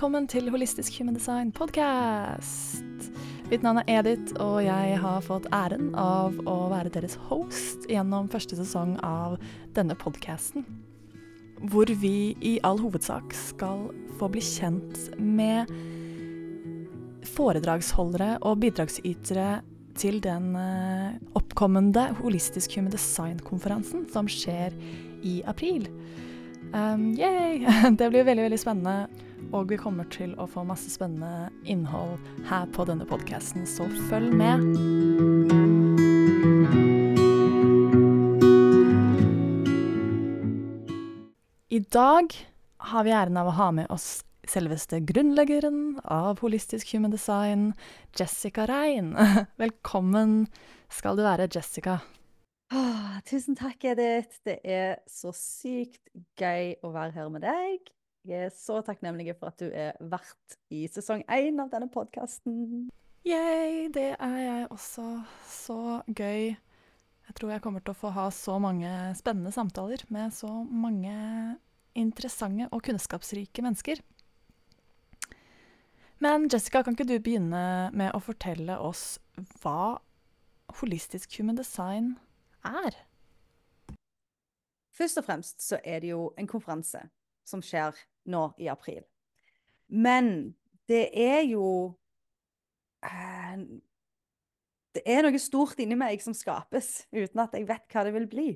velkommen til Holistisk Human Design podcast. Mitt navn er Edith, og jeg har fått æren av å være deres host gjennom første sesong av denne podcasten. Hvor vi i all hovedsak skal få bli kjent med foredragsholdere og bidragsytere til den eh, oppkommende Holistisk Human Design-konferansen som skjer i april. Um, yay! Det blir veldig, veldig spennende. Og vi kommer til å få masse spennende innhold her på denne podkasten, så følg med. I dag har vi æren av å ha med oss selveste grunnleggeren av Holistisk Human Design, Jessica Rein. Velkommen skal du være, Jessica. Åh, tusen takk, Edith. Det er så sykt gøy å være her med deg. Jeg er så takknemlig for at du er vert i sesong én av denne podkasten. Yay, det er jeg også. Så gøy. Jeg tror jeg kommer til å få ha så mange spennende samtaler med så mange interessante og kunnskapsrike mennesker. Men Jessica, kan ikke du begynne med å fortelle oss hva holistisk human design er? Først og fremst så er det jo en konferanse som skjer nå i april. Men det er jo eh, Det er noe stort inni meg som skapes, uten at jeg vet hva det vil bli.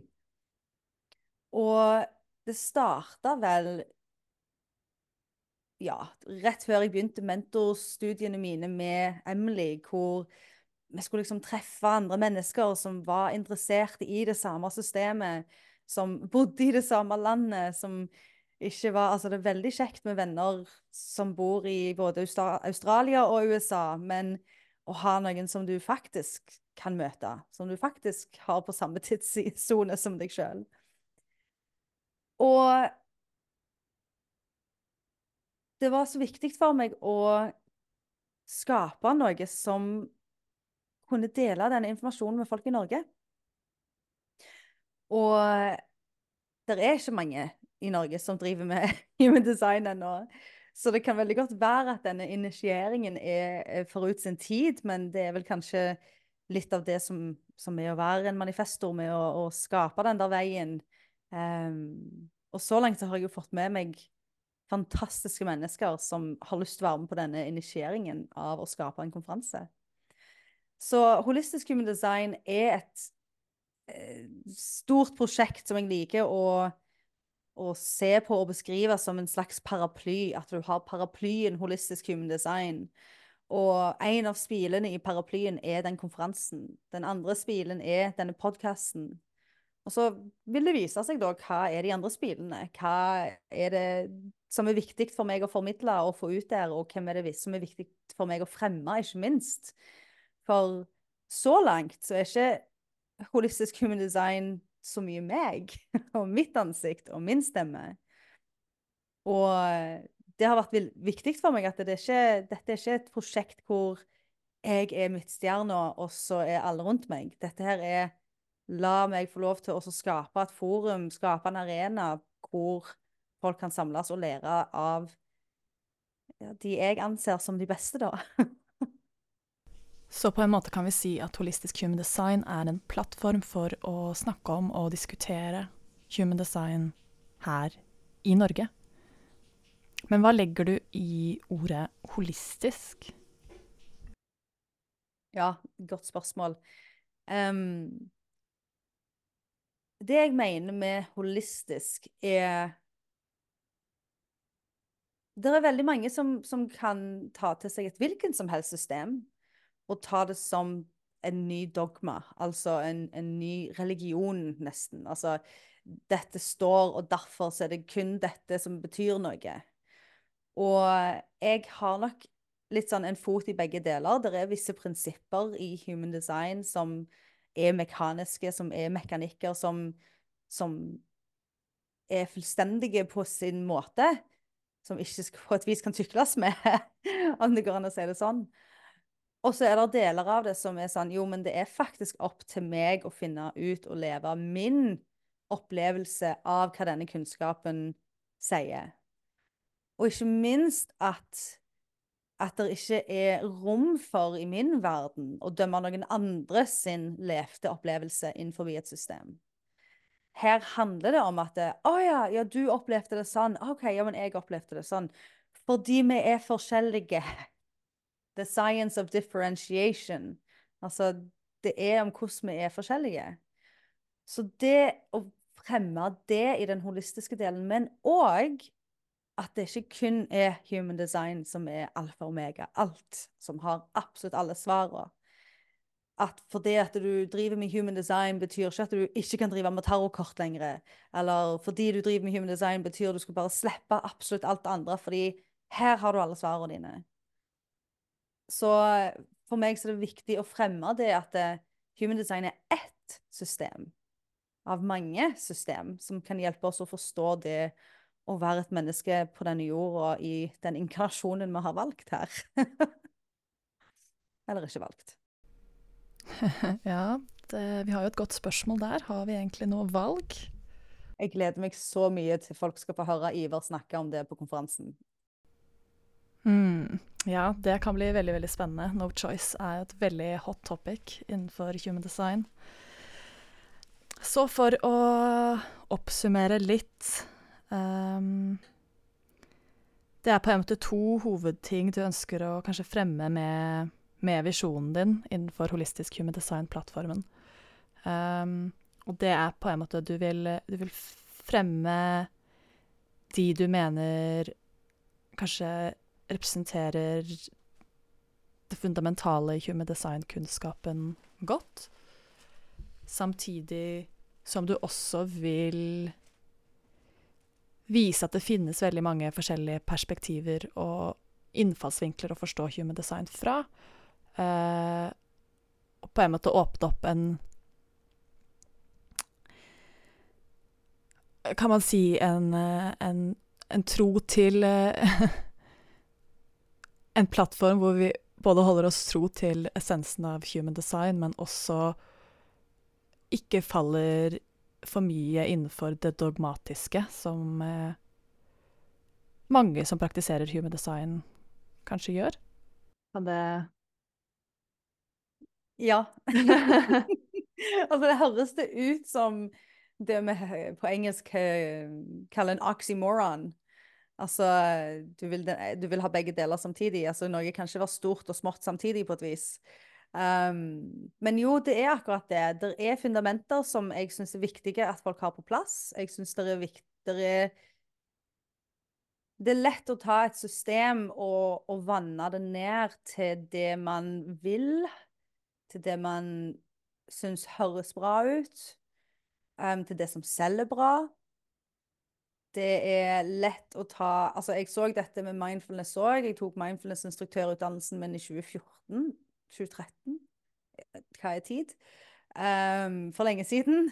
Og det starta vel ja, rett før jeg begynte mentorstudiene mine med Emily, hvor vi skulle liksom treffe andre mennesker som var interessert i det samme systemet, som bodde i det samme landet, som ikke var Altså, det er veldig kjekt med venner som bor i både Australia og USA, men å ha noen som du faktisk kan møte, som du faktisk har på samme tidssone som deg sjøl. Og det var så viktig for meg å skape noe som kunne dele denne informasjonen med folk i Norge. Og det er ikke mange i Norge som driver med human design ennå. Så det kan veldig godt være at denne initieringen er forut sin tid, men det er vel kanskje litt av det som, som er å være en manifestor med å, å skape den der veien. Um, og så langt så har jeg jo fått med meg fantastiske mennesker som har lyst til å være med på denne initieringen av å skape en konferanse. Så holistisk human design er et eh, stort prosjekt som jeg liker å, å, se på og beskrive som en slags paraply. At du har paraplyen holistisk human design. Og en av spilene i paraplyen er den konferansen. Den andre spilen er denne podkasten. Og så vil det vise seg da hva er de andre spilene. Hva er det som er viktig for meg å formidle og få ut der, og hvem er det som er viktig for meg å fremme, ikke minst. For så langt så er ikke holistisk human design så mye meg og mitt ansikt og min stemme. Og det har vært viktig for meg at det er ikke, dette er ikke et prosjekt hvor jeg er midtstjerna, og så er alle rundt meg. Dette her er la meg få lov til å skape et forum, skape en arena hvor folk kan samles og lære av ja, de jeg anser som de beste, da. Så på en måte kan vi si at holistisk human design er en plattform for å snakke om og diskutere human design her i Norge. Men hva legger du i ordet holistisk? Ja, godt spørsmål. Um, det jeg mener med holistisk, er det er veldig mange som, som, kan ta til seg et hvilken som helst system og ta det som en ny dogma, altså en, en ny religion, nesten. Altså dette står, og derfor er det kun dette som betyr noe. Og jeg har nok litt sånn en fot i begge deler. Det er visse prinsipper i human design som er mekaniske, som er mekanikker som, som er fullstendige på sin måte som ikke på et vis kan tykles med, om det går an å si det sånn. Og så er det deler av det som er sånn Jo, men det er faktisk opp til meg å finne ut og leve min opplevelse av hva denne kunnskapen sier. Og ikke minst at, at det ikke er rom for, i min verden, å dømme noen andre sin levde opplevelse innenfor et system. Her handler det om at Å ja, ja, du opplevde det sånn. OK, ja, men jeg opplevde det sånn. Fordi vi er forskjellige. The science of differentiation. Altså, det er om hvordan vi er forskjellige. Så det å fremme det i den holistiske delen, men òg at det ikke kun er human design som er alfa og omega. Alt som har absolutt alle svarene. At fordi at du driver med human design, betyr ikke at du ikke kan drive med tarotkort lenger. Eller fordi du driver med human design, betyr at du skal bare slippe absolutt alt det andre, fordi her har du alle svarene dine. Så for meg så er det viktig å fremme det at eh, human design er ett system av mange system som kan hjelpe oss å forstå det å være et menneske på denne jorda i den inkarnasjonen vi har valgt her. Eller ikke valgt. ja, det, vi har jo et godt spørsmål der. Har vi egentlig noe valg? Jeg gleder meg så mye til folk skal få høre Iver snakke om det på konferansen. Mm, ja, det kan bli veldig veldig spennende. No choice er et veldig hot topic innenfor human design. Så for å oppsummere litt um, Det er på en måte to hovedting du ønsker å kanskje fremme med, med visjonen din innenfor Holistisk Human Design-plattformen. Um, og det er på en måte du vil, du vil fremme de du mener kanskje representerer det fundamentale i human design-kunnskapen godt. Samtidig som du også vil vise at det finnes veldig mange forskjellige perspektiver og innfallsvinkler å forstå human design fra. Uh, og på en måte åpne opp en Kan man si en, en, en tro til uh, En plattform hvor vi både holder oss tro til essensen av human design, men også ikke faller for mye innenfor det dogmatiske, som eh, mange som praktiserer human design, kanskje gjør. Kan det Ja. altså, det høres det ut som det vi på engelsk kaller en oxymoron. Altså, du vil, du vil, ha begge deler samtidig. Altså, Norge kan ikke være stort og smått samtidig, på et vis. Um, men jo, det er akkurat det. Det er fundamenter som jeg syns er viktige at folk har på plass. Jeg syns det er viktig det er, lett å ta et system og, og vanne det ned til det man vil, til det man syns høres bra ut, um, til det som selger bra. Det er lett å ta Altså, jeg så dette med mindfulness òg. Jeg tok mindfulness-instruktørutdannelsen min i 2014. 2013, hva er tid, um, for lenge siden.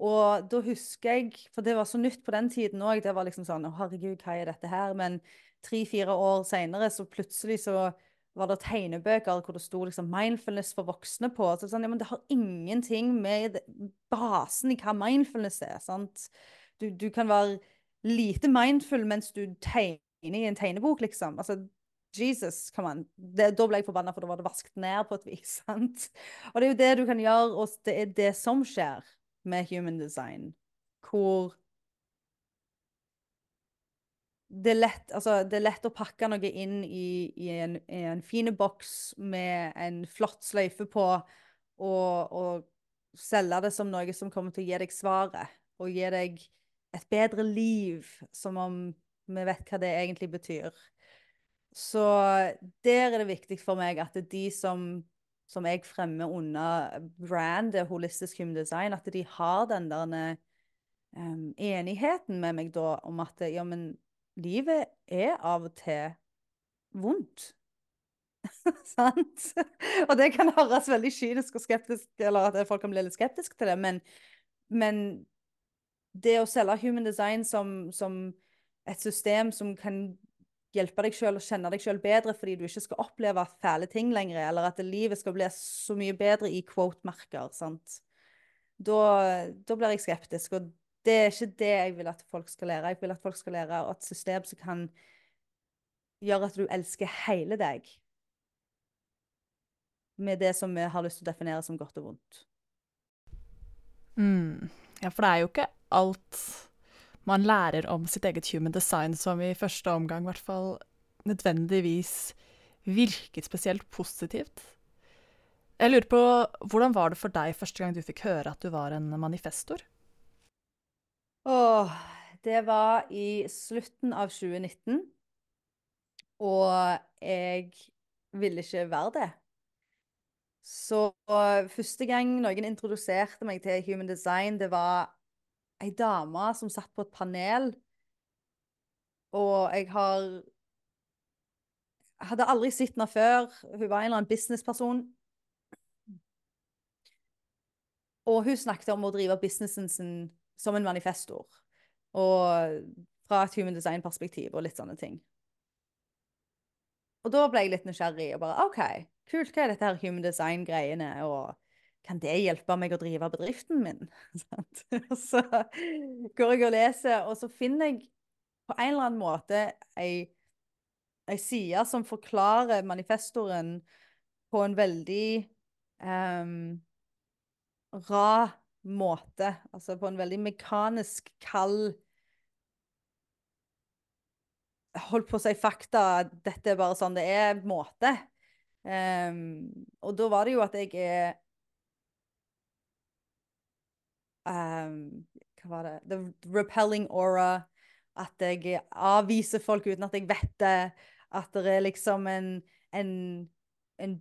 Og da husker jeg, for det var så nytt på den tiden òg, det var liksom sånn Å, herregud, hva er dette her? Men tre-fire år seinere så plutselig så var det tegnebøker hvor det sto liksom 'mindfulness for voksne' på. Så sånn, ja, men Det har ingenting med basen i hva mindfulness er. sant? Du, du kan være lite mindful mens du tegner i en tegnebok, liksom. Altså, Jesus, come on. Det, da ble jeg forbanna, for da var det vasket ned på et vis. sant? Og det er jo det du kan gjøre, og det er det som skjer med human design. Hvor det er, lett, altså, det er lett å pakke noe inn i, i en, i en fin boks med en flott sløyfe på, og, og, selge det som noe som kommer til å gi deg svaret, og gi deg et bedre liv, som om vi vet hva det egentlig betyr. Så der er det viktig for meg at de som, som jeg fremmer under brandet Holistisk Human Design, at de har den der um, enigheten med meg da om at ja, men livet er av og til vondt. Sant? og det kan høres veldig kynisk og skeptisk eller at folk kan bli litt skeptiske til det, men, men det å selge human design som, som et system som kan hjelpe deg sjøl å kjenne deg sjøl bedre fordi du ikke skal oppleve fæle ting lenger, eller at livet skal bli så mye bedre i quote-merker. sant? Da, da, blir jeg skeptisk. Og det er ikke det jeg vil at folk skal lære. Jeg vil at folk skal lære et system som kan gjøre at du elsker hele deg. Med det som vi har lyst til å definere som godt og vondt. Mm. Ja, for det er jo ikke alt man lærer om sitt eget human design som i første omgang i hvert fall nødvendigvis virket spesielt positivt. Jeg lurer på, Hvordan var det for deg første gang du fikk høre at du var en manifestor? Åh, det var i slutten av 2019. Og jeg ville ikke være det. Så første gang noen introduserte meg til human design, det var ei dame som satt på et panel. Og jeg har hadde aldri sett henne før. Hun var en eller annen businessperson. Og hun snakket om å drive businessen sin som en manifestor. Og fra et human design-perspektiv og litt sånne ting. Og da ble jeg litt nysgjerrig og bare OK, kult, hva er dette her human design-greiene? Og kan det hjelpe meg å drive bedriften min? så går jeg og leser, og så finner jeg på en eller annen måte ei, ei side som forklarer manifestoren på en veldig um, rar måte. Altså på en veldig mekanisk, kald Holdt på å si fakta, dette er bare sånn det er, måte. Um, og da var det jo at jeg er um, Hva var det? The repelling aura. At jeg avviser folk uten at jeg vet det. At det er liksom en, en, en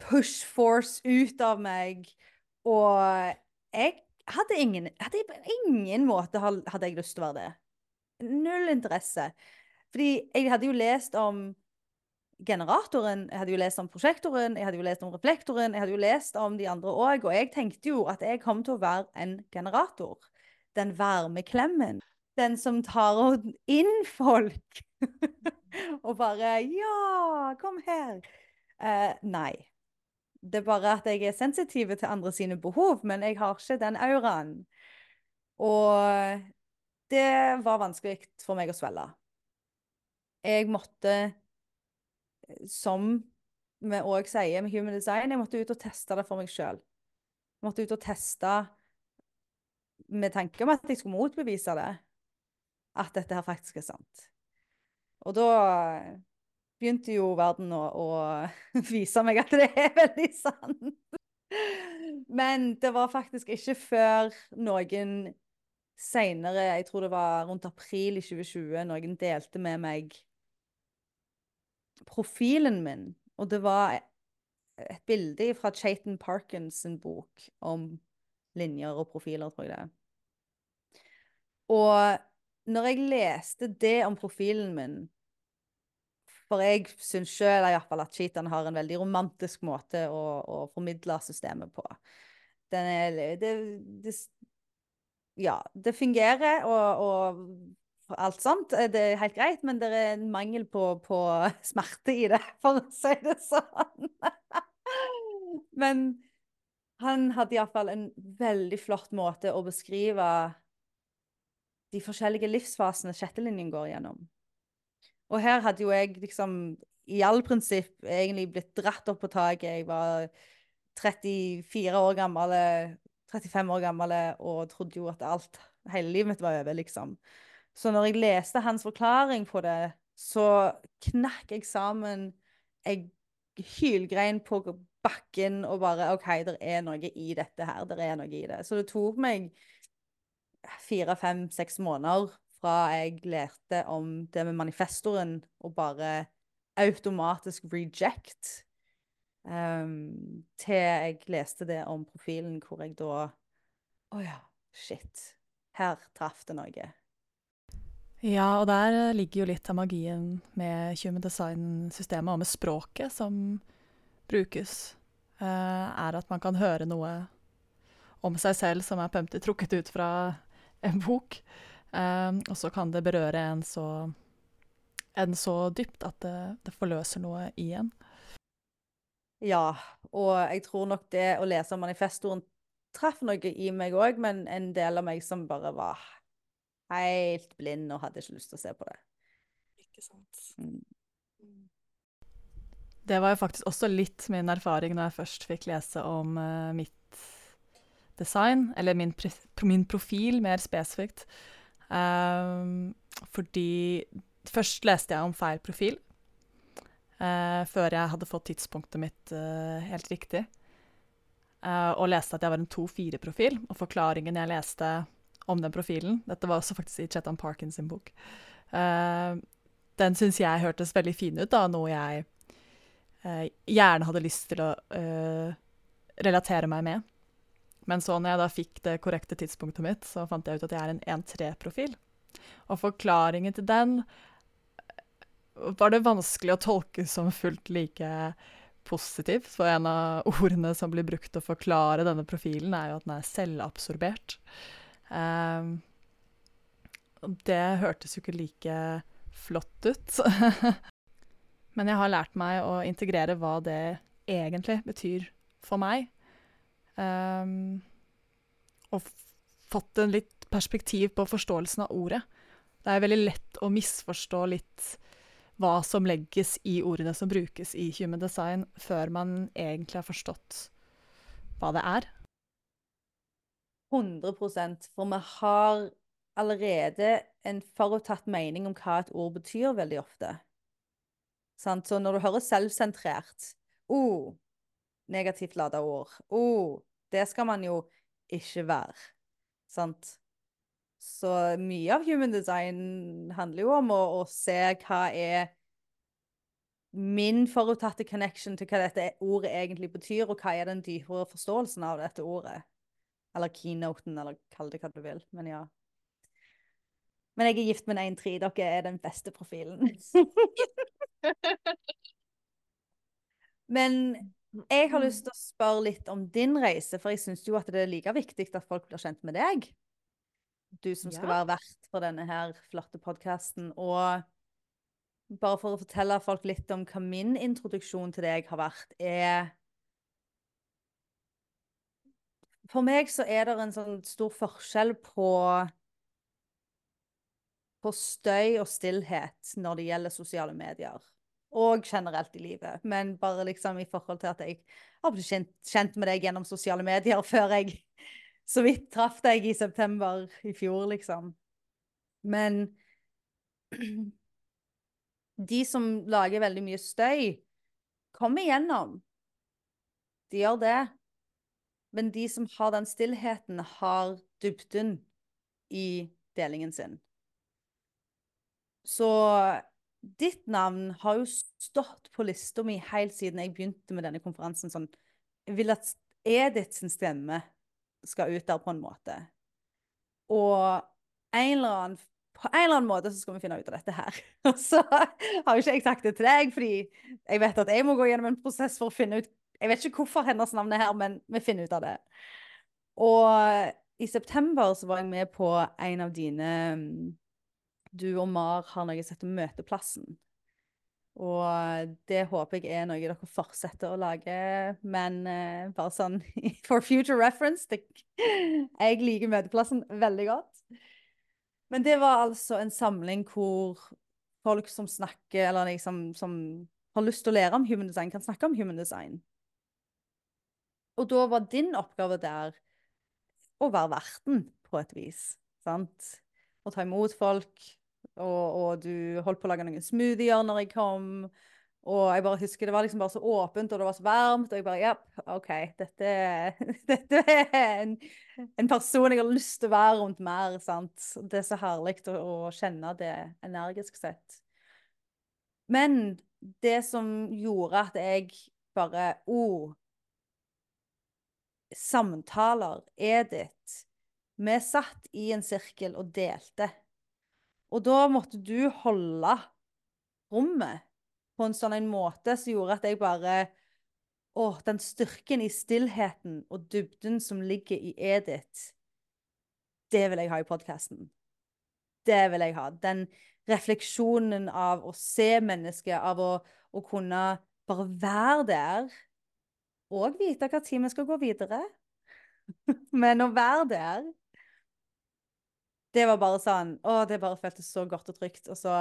push force ut av meg. Og jeg hadde ingen, hadde ingen måte hadde jeg lyst til å være det. Null interesse. Fordi jeg hadde jo lest om generatoren, jeg hadde jo lest om prosjektoren, jeg hadde jo lest om reflektoren, jeg hadde jo lest om de andre òg, og jeg tenkte jo at jeg kom til å være en generator. Den varmeklemmen. Den som tar inn folk. og bare Ja, kom her. Uh, nei. Det er bare at jeg er sensitiv til andre sine behov, men jeg har ikke den auraen. Og det var vanskelig for meg å svelge. Jeg måtte, som vi òg sier med Human Design, jeg måtte ut og teste det for meg sjøl. Måtte ut og teste med tanke om at jeg skulle motbevise det. At dette her faktisk er sant. Og da begynte jo verden å, å vise meg at det er veldig sant. Men det var faktisk ikke før noen seinere, jeg tror det var rundt april i 2020, noen delte med meg profilen min. Og det var et bilde fra Chaitan Parkins bok om linjer og profiler, tror jeg det. er. Og når jeg leste det om profilen min, for jeg syns sjøl at Chaitan har en veldig romantisk måte å, å formidle systemet på. Er det, det, Ja, det fungerer, og, og, alt sånt. Det er helt greit, men det er en mangel på, på smerte i det, for å si det sånn. men han hadde iallfall en veldig flott måte å beskrive de forskjellige livsfasene sjettelinjen går gjennom. Og her hadde jo jeg liksom i all prinsipp egentlig blitt dratt opp på taket. Jeg var 34 år gammel, 35 år gammel og trodde jo at alt, hele livet mitt var over, liksom. Så når jeg leste hans forklaring på det, så knakk jeg sammen. Jeg hylgrein på bakken og bare OK, det er noe i dette her. Det er noe i det. Så det tok meg fire, fem, seks måneder fra jeg lærte om det med manifestoren, og bare automatisk reject, um, til jeg leste det om profilen, hvor jeg da Å oh ja, shit. Her traff det noe. Ja, og der ligger jo litt av magien med human design-systemet og med språket som brukes, uh, er at man kan høre noe om seg selv som er pømte trukket ut fra en bok. Um, og så kan det berøre en så, en så dypt at det, det, forløser noe i en. Ja, og jeg tror nok det å lese manifestoren traff noe i meg òg, men en del av meg som bare var helt blind og hadde ikke lyst til å se på det. Ikke sant. Mm. Det var jo faktisk også litt min erfaring når jeg først fikk lese om uh, mitt design, eller min, min profil mer spesifikt. Um, fordi først leste jeg om feil profil, uh, før jeg hadde fått tidspunktet mitt uh, helt riktig. og leste at jeg var en 2-4-profil, og forklaringen jeg leste om den profilen Dette var også faktisk i Chetan Parkins sin bok. den syns jeg hørtes veldig fin ut, da, noe jeg uh, gjerne hadde lyst til å uh, relatere meg med. Men så når jeg da fikk det korrekte tidspunktet mitt, så fant jeg ut at jeg er en 1-3-profil. Og forklaringen til den var det vanskelig å tolke som fullt like positivt. For en av ordene som blir brukt å forklare denne profilen, er jo at den er selvabsorbert. Um, det hørtes jo ikke like flott ut. Men jeg har lært meg å integrere hva det egentlig betyr for meg. Um, og fått en litt perspektiv på forståelsen av ordet. Det er veldig lett å misforstå litt hva som legges i ordene som brukes i human design, før man egentlig har forstått hva det er. 100% For vi har allerede en forutatt mening om hva et ord betyr, veldig ofte. Så når du hører selvsentrert oh, Negativt lada ord. Oh, det skal man jo ikke være. Sant? Så mye av human design handler jo om å, å se hva er min forutatte connection til hva dette ordet egentlig betyr, og hva er den dypere forståelsen av dette ordet. Eller keynoten, eller kall det hva du vil. Men ja. Men jeg er gift med en 1-3. Dere er den beste profilen. Men jeg har lyst til å spørre litt om din reise, for jeg syns jo at det er like viktig at folk blir kjent med deg. Du som skal ja. være vert for denne her flotte podkasten. Og bare for å fortelle folk litt om hva min introduksjon til deg har vært, er For meg så er det en sånn stor forskjell på på støy og stillhet når det gjelder sosiale medier og generelt i livet. Men bare liksom i forhold til at jeg har blitt kjent, kjent, med deg gjennom sosiale medier før jeg så vidt traff deg i september i fjor, liksom. Men de som lager veldig mye støy, kommer igjennom. De gjør det. Men de som har den stillheten, har dybden i delingen sin. Så ditt navn har jo stått på lista mi helt siden jeg begynte med denne konferansen. Sånn, jeg vil at Edith sin stemme skal ut der på en måte. Og en eller annen, på en eller annen måte så skal vi finne ut av dette her. Og så har jo ikke jeg sagt det til deg, fordi jeg vet at jeg må gå gjennom en prosess for å finne ut Jeg vet ikke hvorfor hennes navn er her, men vi finner ut av det. Og i september så var jeg med på en av dine du og Mar har noe som heter Møteplassen. Og det håper jeg er noe dere fortsetter å lage, men uh, bare sånn for future reference det, Jeg liker Møteplassen veldig godt. Men det var altså en samling hvor folk som snakker, eller liksom som har lyst til å lære om human design, kan snakke om human design. Og da var din oppgave der å være verten, på et vis. Sant? Å ta imot folk, og, og, du holdt på å lage noen smoothier når jeg kom. Og jeg bare husker det var liksom bare så åpent, og det var så varmt. Og jeg bare Jepp, OK. Dette, dette er en, en, person jeg har lyst til å være rundt mer. sant? Det er så herlig å, å kjenne det energisk sett. Men det som gjorde at jeg bare Å, oh, samtaler, Edith. Vi satt i en sirkel og delte. Og da måtte du holde rommet på en sånn en måte som gjorde at jeg bare Å, den styrken i stillheten og dybden som ligger i Edith, det vil jeg ha i podkasten. Det vil jeg ha. Den refleksjonen av å se mennesket, av å, å kunne bare være der, og vite hva tid vi skal gå videre. Men å være der Det var bare sånn Å, det bare føltes så godt og trygt. Og så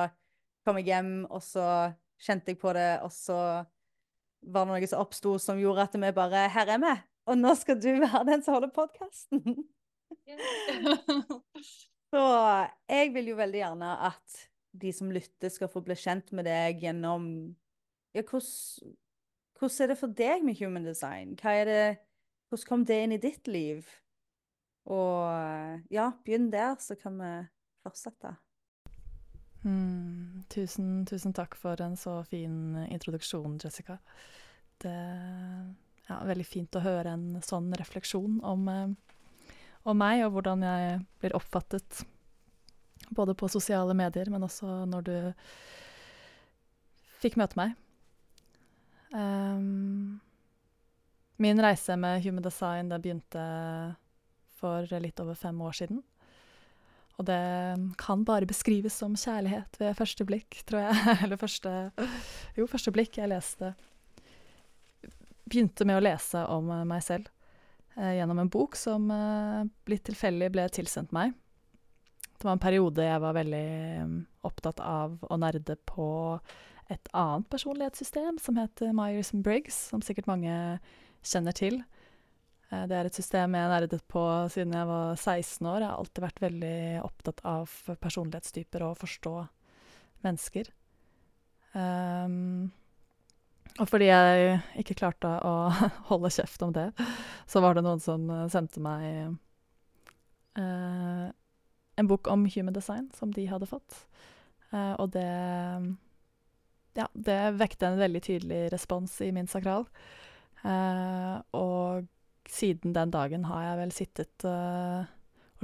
kom jeg hjem, og så kjente jeg på det, og så var det noe som oppsto som gjorde at vi bare Her er vi! Og nå skal du være den som holder podkasten. så jeg vil jo veldig gjerne at de som lytter, skal få bli kjent med deg gjennom ja, hvordan, hvordan er det for deg med human design? Det, hvordan kom det inn i ditt liv? Og ja, begynn der, så kan vi fortsette. Mm, tusen, tusen takk for en så fin introduksjon, Jessica. Det er ja, veldig fint å høre en sånn refleksjon om, eh, om meg, og hvordan jeg blir oppfattet både på sosiale medier, men også når du fikk møte meg. Um, min reise med Human Design det begynte for litt over fem år siden. Og det kan bare beskrives som kjærlighet ved første blikk, tror jeg. Eller første Jo, første blikk. Jeg leste Begynte med å lese om meg selv eh, gjennom en bok som eh, litt tilfeldig ble tilsendt meg. Det var en periode jeg var veldig um, opptatt av å nerde på et annet personlighetssystem som heter Myers-Briggs, som sikkert mange kjenner til. Eh, det er et system jeg nerdet på siden jeg var 16 år. Jeg har alltid vært veldig opptatt av personlighetstyper og å forstå mennesker. Um, og fordi jeg ikke klarte å holde kjeft om det, så var det noen som sendte meg uh, en bok om human design som de hadde fått. Uh, og det Ja, det vekte en veldig tydelig respons i min sakral. Eh, og siden den dagen har jeg vel sittet eh,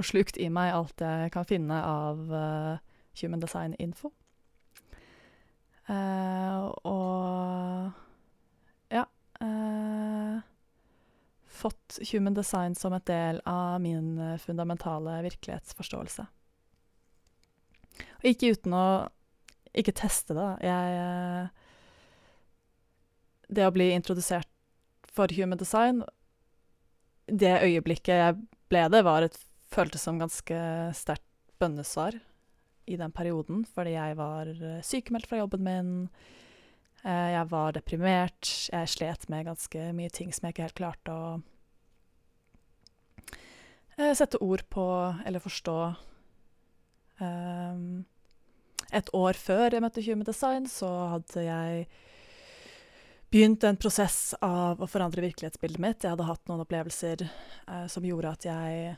og slukt i meg alt jeg kan finne av eh, human design-info. Uh, og ja Fått human design som et del av min fundamentale virkelighetsforståelse. Og ikke uten å ikke teste det, da. Jeg Det å bli introdusert for human design det øyeblikket jeg ble det, var et føltes som ganske sterkt bønnesvar i den perioden, fordi jeg var eh, sykemeldt fra jobben min. Eh, jeg var deprimert. Jeg slet med ganske mye ting som jeg ikke helt klarte å eh, sette ord på eller forstå. Et år før jeg møtte Human Design, så hadde jeg begynt en prosess av å forandre virkelighetsbildet mitt. Jeg hadde hatt noen opplevelser eh, som gjorde at jeg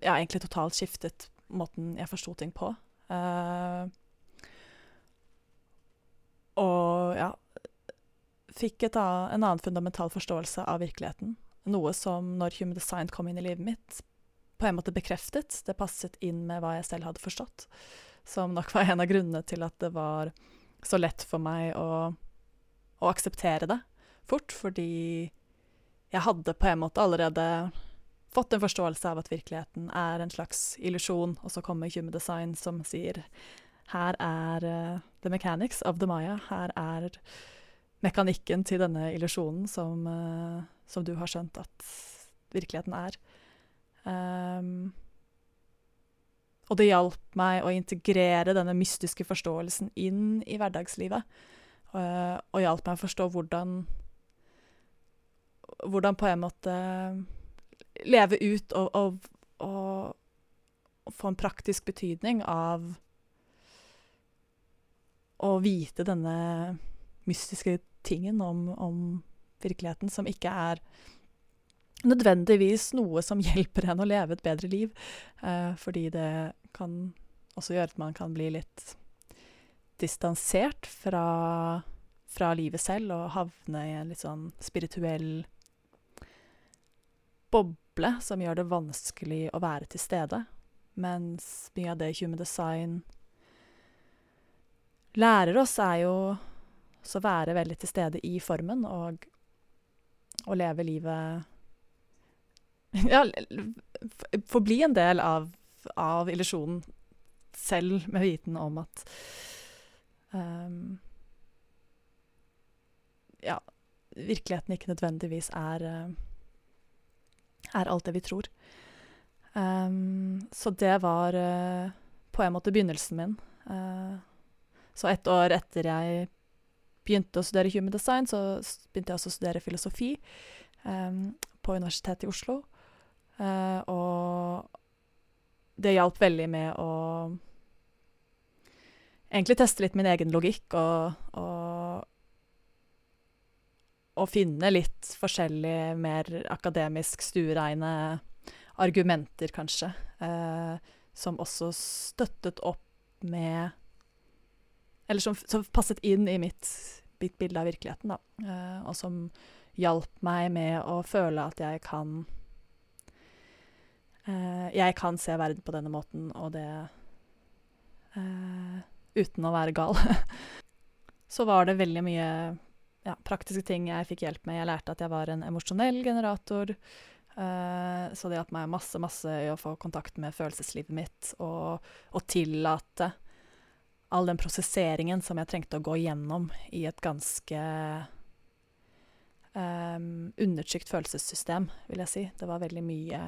ja, egentlig totalt skiftet måten jeg forsto ting på. Eh, og ja Fikk en annen fundamental forståelse av virkeligheten. Noe som, når Human Design kom inn i livet mitt, på en måte bekreftet. Det passet inn med hva jeg selv hadde forstått. Som nok var en av grunnene til at det var så lett for meg å, å akseptere det fort, fordi jeg hadde på en måte allerede fått en forståelse av at virkeligheten er en slags illusjon, og så kommer Human Design som sier her er uh, the mechanics of the Maya. Her er mekanikken til denne illusjonen som, uh, som, du har skjønt at virkeligheten er. Um, og det hjalp meg å integrere denne mystiske forståelsen inn i hverdagslivet. Uh, og hjalp meg å forstå hvordan Hvordan på en måte leve ut og, og, og, og få en praktisk betydning av å vite denne mystiske tingen om, om virkeligheten, som ikke er nødvendigvis noe som hjelper en å leve et bedre liv. Eh, fordi det kan også gjøre at man kan bli litt distansert fra, fra livet selv og havne i en litt sånn spirituell boble som gjør det vanskelig å være til stede. Mens mye av det human design lærer oss, er jo å være veldig til stede i formen og å leve livet ja, forbli en del av, av illusjonen, selv med viten om at um, Ja, virkeligheten ikke nødvendigvis er uh, er alt det vi tror. Um, så det var uh, på en måte begynnelsen min. Uh, så ett år etter jeg begynte å studere human design, så begynte jeg også å studere filosofi um, på Universitetet i Oslo. Uh, og det hjalp veldig med å egentlig teste litt min egen logikk og, og, og finne litt forskjellige, mer akademisk stuereine argumenter, kanskje, eh, som også støttet opp med Eller som, som passet inn i mitt, mitt, bilde av virkeligheten, da. Eh, og som hjalp meg med å føle at jeg kan uh, Jeg kan se verden på denne måten, og det uh, Uten å være gal. Så var det veldig mye ja, praktiske ting jeg fikk hjelp med. Jeg lærte at jeg var en emosjonell generator. Uh, så det hjalp meg masse, masse i å få kontakt med følelseslivet mitt og, og tillate all den prosesseringen som jeg trengte å gå gjennom i et ganske um, undertrykt følelsessystem, vil jeg si. Det var veldig mye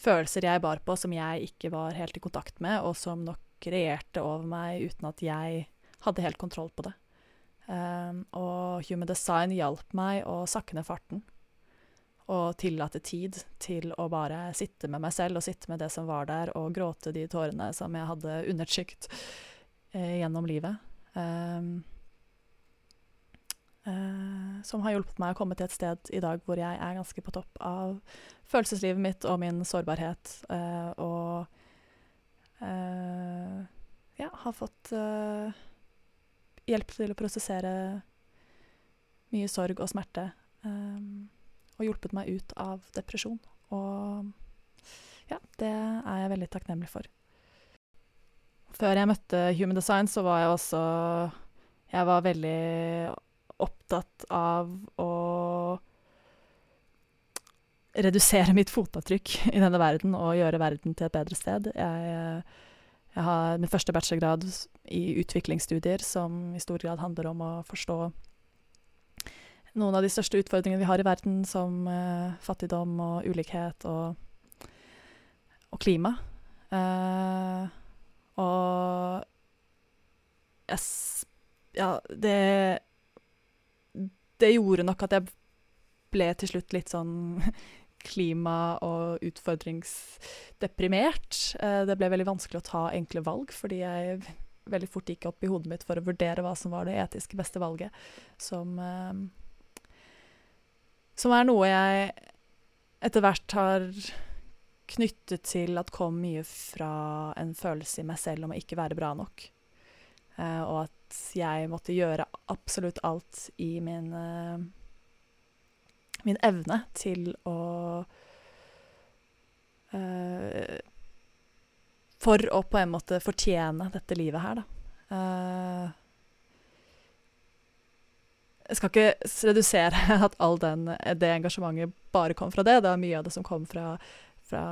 følelser jeg bar på som jeg ikke var helt i kontakt med, og som nok regjerte over meg uten at jeg hadde helt kontroll på det. Um, og Human Design hjalp meg å sakke ned farten. Og tillate tid til å bare sitte med meg selv og sitte med det som var der, og gråte de tårene som jeg hadde undertrykt eh, gjennom livet. Um, Uh, som har hjulpet meg å komme til et sted i dag hvor jeg er ganske på topp av følelseslivet mitt og min sårbarhet. Uh, og uh, ja, har fått hjelp til å prosessere mye sorg og smerte. Um, og hjulpet meg ut av depresjon. Og ja, det er jeg veldig takknemlig for. Før jeg møtte Human Design, så var jeg også Jeg var veldig opptatt av å redusere mitt fotavtrykk i denne verden og gjøre verden til et bedre sted. Jeg, jeg har min første bachelorgrad i utviklingsstudier, som i stor grad handler om å forstå noen av de største utfordringene vi har i verden, som uh, fattigdom og ulikhet og, og klima. Uh, og yes, Ja, det det gjorde nok at jeg ble til slutt litt sånn klima- og utfordringsdeprimert. Eh, det ble veldig vanskelig å ta enkle valg, fordi jeg veldig fort gikk opp i hodet mitt for å vurdere hva som var det etiske beste valget, som eh, Som er noe jeg etter hvert har knyttet til at kom mye fra en følelse i meg selv om å ikke være bra nok. Uh, og at jeg måtte gjøre absolutt alt i min, uh, min evne til å uh, For å på en måte fortjene dette livet her, da. jeg skal ikke redusere at all den, det engasjementet bare kom fra det. Det er mye av det som kom fra, fra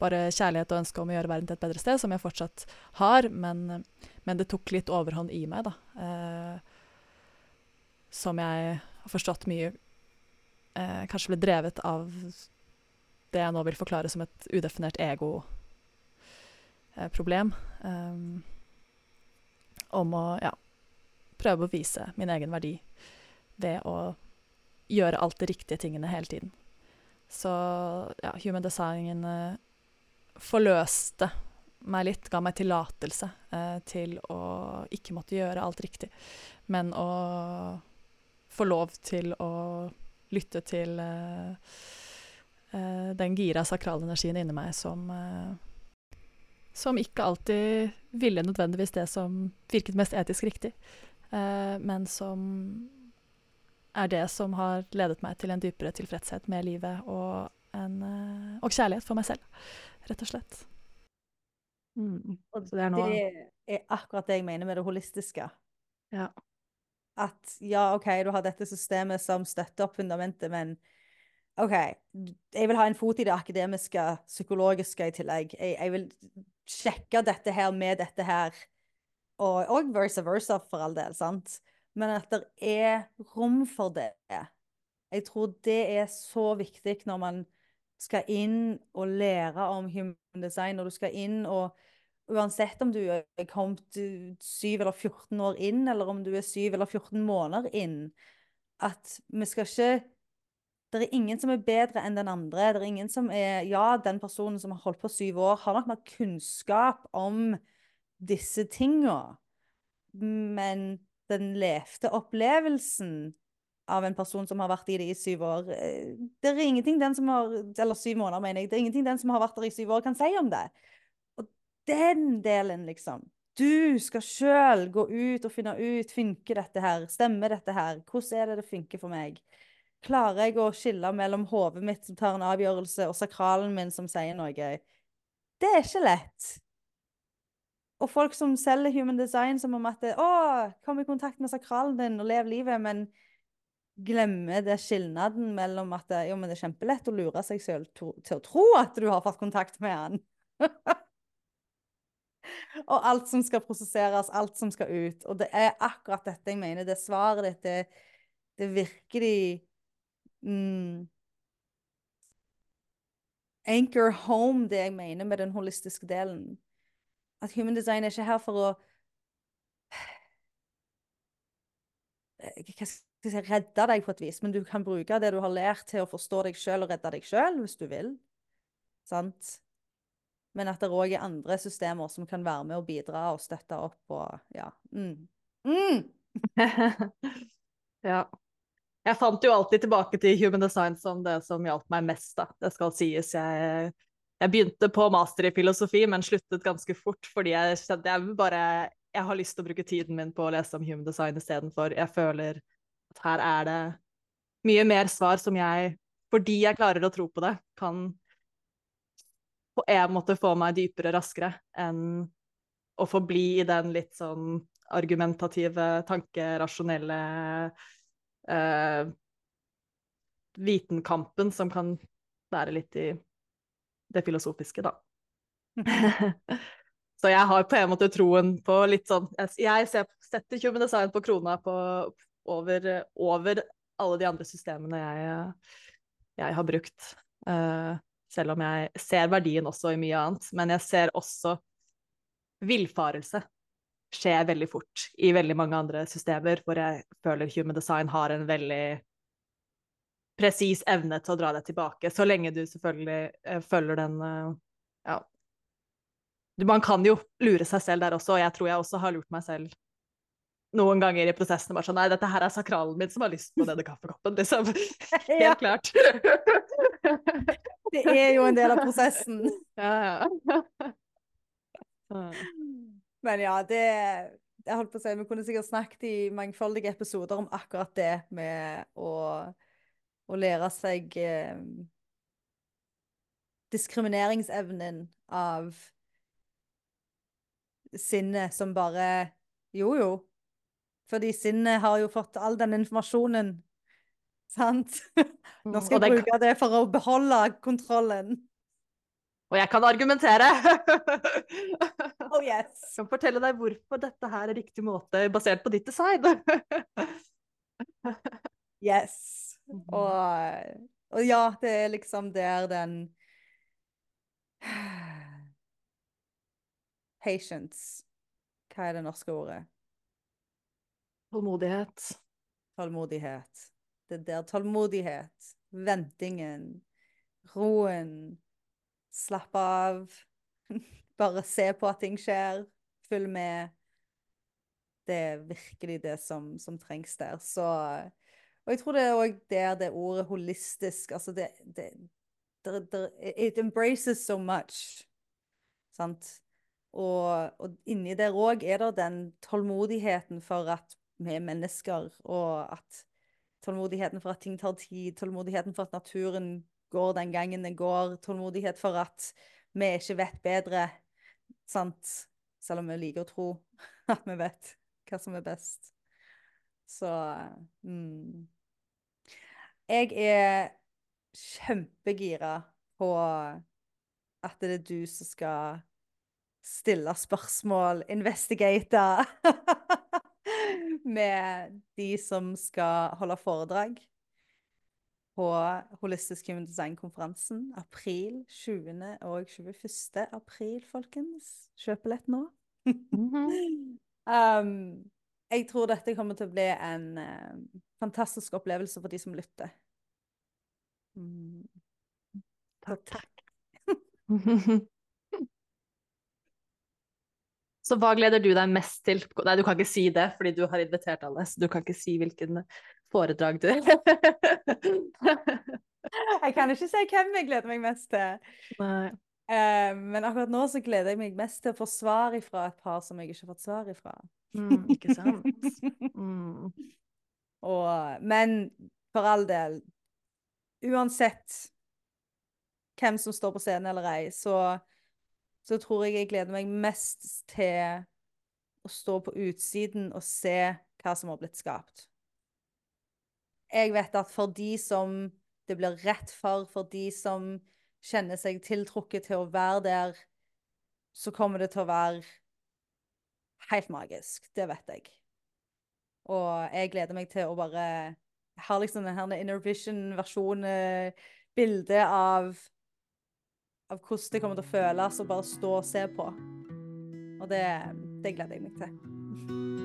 bare kjærlighet og ønske om å gjøre verden til et bedre sted, som jeg fortsatt har, men, men det tok litt overhånd i meg, da. Eh, som jeg har forstått mye eh, kanskje ble drevet av det jeg nå vil forklare som et udefinert ego-problem. Eh, om å ja, prøve å vise min egen verdi ved å gjøre alt de riktige tingene hele tiden. Så ja, human design eh, forløste meg litt, ga meg tillatelse eh, til å ikke måtte gjøre alt riktig, men å få lov til å lytte til eh, eh, den gira sakralenergien inni meg som eh, som ikke alltid ville nødvendigvis det som virket mest etisk riktig, eh, men som er det som har ledet meg til en dypere tilfredshet med livet og, en, og kjærlighet for meg selv rett og slett. Mm. Og det er, det er, akkurat det jeg mener med det holistiske. Ja. At ja, OK, du har dette systemet som støtter opp fundamentet, men OK, jeg vil ha en fot i det akademiske, psykologiske i tillegg. Jeg, jeg vil sjekke dette her med dette her, og, og versa versa, for all del, sant? Men at det er rom for det Jeg tror det er så viktig når man skal inn og lære om human design, når du skal inn og Uansett om du er kommet 7 eller 14 år inn, eller om du er 7 eller 14 måneder inn, at vi skal ikke Det er ingen som er bedre enn den andre. Det er ingen som er Ja, den personen som har holdt på syv år, har nok mer kunnskap om disse tinga, men den levde opplevelsen av en person som har vært i det i syv år eh, Det er ingenting den som har Eller syv måneder, mener jeg. Det er ingenting den som har vært der i syv år, kan si om det. Og den delen, liksom. Du skal sjøl gå ut og finne ut funker dette her, stemmer dette her, hvordan er det det funker for meg? Klarer jeg å skille mellom hodet mitt som tar en avgjørelse, og sakralen min som sier noe? Det er ikke lett. Og folk som selger human design som om at å, kom i kontakt med sakralen din og lev livet, men glemmer det skilnaden mellom at jo, men det er kjempelett å lure seg selv to, til å tro at du har fått kontakt med han. og alt som skal prosesseres, alt som skal ut. Og det er akkurat dette jeg mener. Det svaret ditt, det, det virkelig mm, Anchor home, det jeg mener med den holistiske delen. At human design er ikke her for å hva skal jeg si, redde deg på et vis, men du kan bruke det du har lært til å forstå deg sjøl og redde deg sjøl, hvis du vil. Sant? Men at det òg er andre systemer som kan være med og bidra og støtte opp og ja. Mm. Mm. ja. Jeg fant jo alltid tilbake til human design som det som hjalp meg mest, da. Det skal sies. Jeg jeg begynte på master i filosofi, men sluttet ganske fort fordi jeg kjente jeg bare jeg har lyst til å bruke tiden min på å lese om human design istedenfor. Jeg føler at her er det mye mer svar som jeg, fordi jeg klarer å tro på det, kan på en måte få meg dypere raskere enn å forbli i den litt sånn argumentative, tankerasjonelle eh, vitenkampen som kan være litt i det filosofiske, da. så jeg har på en måte troen på litt sånn Jeg setter Human Design på krona på, over, over, alle de andre systemene jeg, jeg har brukt. Uh, selv om jeg ser verdien også i mye annet. Men jeg ser også villfarelse skje veldig fort i veldig mange andre systemer, hvor jeg føler Human Design har en veldig presis evne til å dra deg tilbake, så lenge du selvfølgelig uh, følger den uh, Ja. Man kan jo lure seg selv der også, og jeg tror jeg også har lurt meg selv noen ganger i prosessen. bare sånn, Nei, dette her er sakralen min som har lyst på denne kaffekoppen, liksom. Helt klart. det er jo en del av prosessen. Ja, ja. Men ja, det jeg holdt på å si, Vi kunne sikkert snakket i mangfoldige episoder om akkurat det med å å lære seg eh, diskrimineringsevnen av sinnet som bare Jo, jo. Fordi sinnet har jo fått all den informasjonen. Sant? Nå mm, skal jeg bruke det for å beholde kontrollen. Og jeg kan argumentere! oh yes. Jeg kan fortelle deg hvorfor dette her er riktig måte, basert på ditt design. yes. Mm og, og, ja, det er liksom der den Patience. Hva er det norske ordet? Tålmodighet. Tålmodighet. Det der tålmodighet, ventingen, roen, slappe av, bare se på at ting skjer, følg med. Det er virkelig det som, som trengs der. Så og jeg tror det er òg der det ordet holistisk altså det, det, det, det, It embraces so much. Sant? Og, og inni der òg er det den tålmodigheten for at vi er mennesker, og at tålmodigheten for at ting tar tid, tålmodigheten for at naturen går den gangen den går, tålmodighet for at vi ikke vet bedre, sant? Selv om vi liker å tro at vi vet hva som er best. Så mm. Jeg er kjempegira på at det er du som skal stille spørsmål, investigate med de som skal holde foredrag. på Holistisk Human Design-konferansen april 20. og 21. april, folkens. Kjøp billett nå. Mhm. um, jeg tror dette kommer til å bli en uh, fantastisk opplevelse for de som lytter. Mm. Takk. takk. Så hva gleder du deg mest til? Nei, du kan ikke si det, fordi du har invitert alle, så du kan ikke si hvilken foredrag du Jeg kan ikke si hvem jeg gleder meg mest til. Nei. Uh, men akkurat nå så gleder jeg meg mest til å få svar ifra et par som jeg ikke har fått svar ifra. Mm, ikke sant? Mm. Og, men for all del, uansett hvem som står på scenen eller ei, så, så tror jeg jeg gleder meg mest til å stå på utsiden og se hva som har blitt skapt. Jeg vet at for de som det blir rett for, for de som kjenner seg tiltrukket til å være der, så kommer det til å være helt magisk. Det vet jeg. Og jeg gleder meg til å bare har liksom den her Inner Vision-versjonen, bildet av av hvordan det kommer til å føles å bare stå og se på. Og det, det gleder jeg meg til.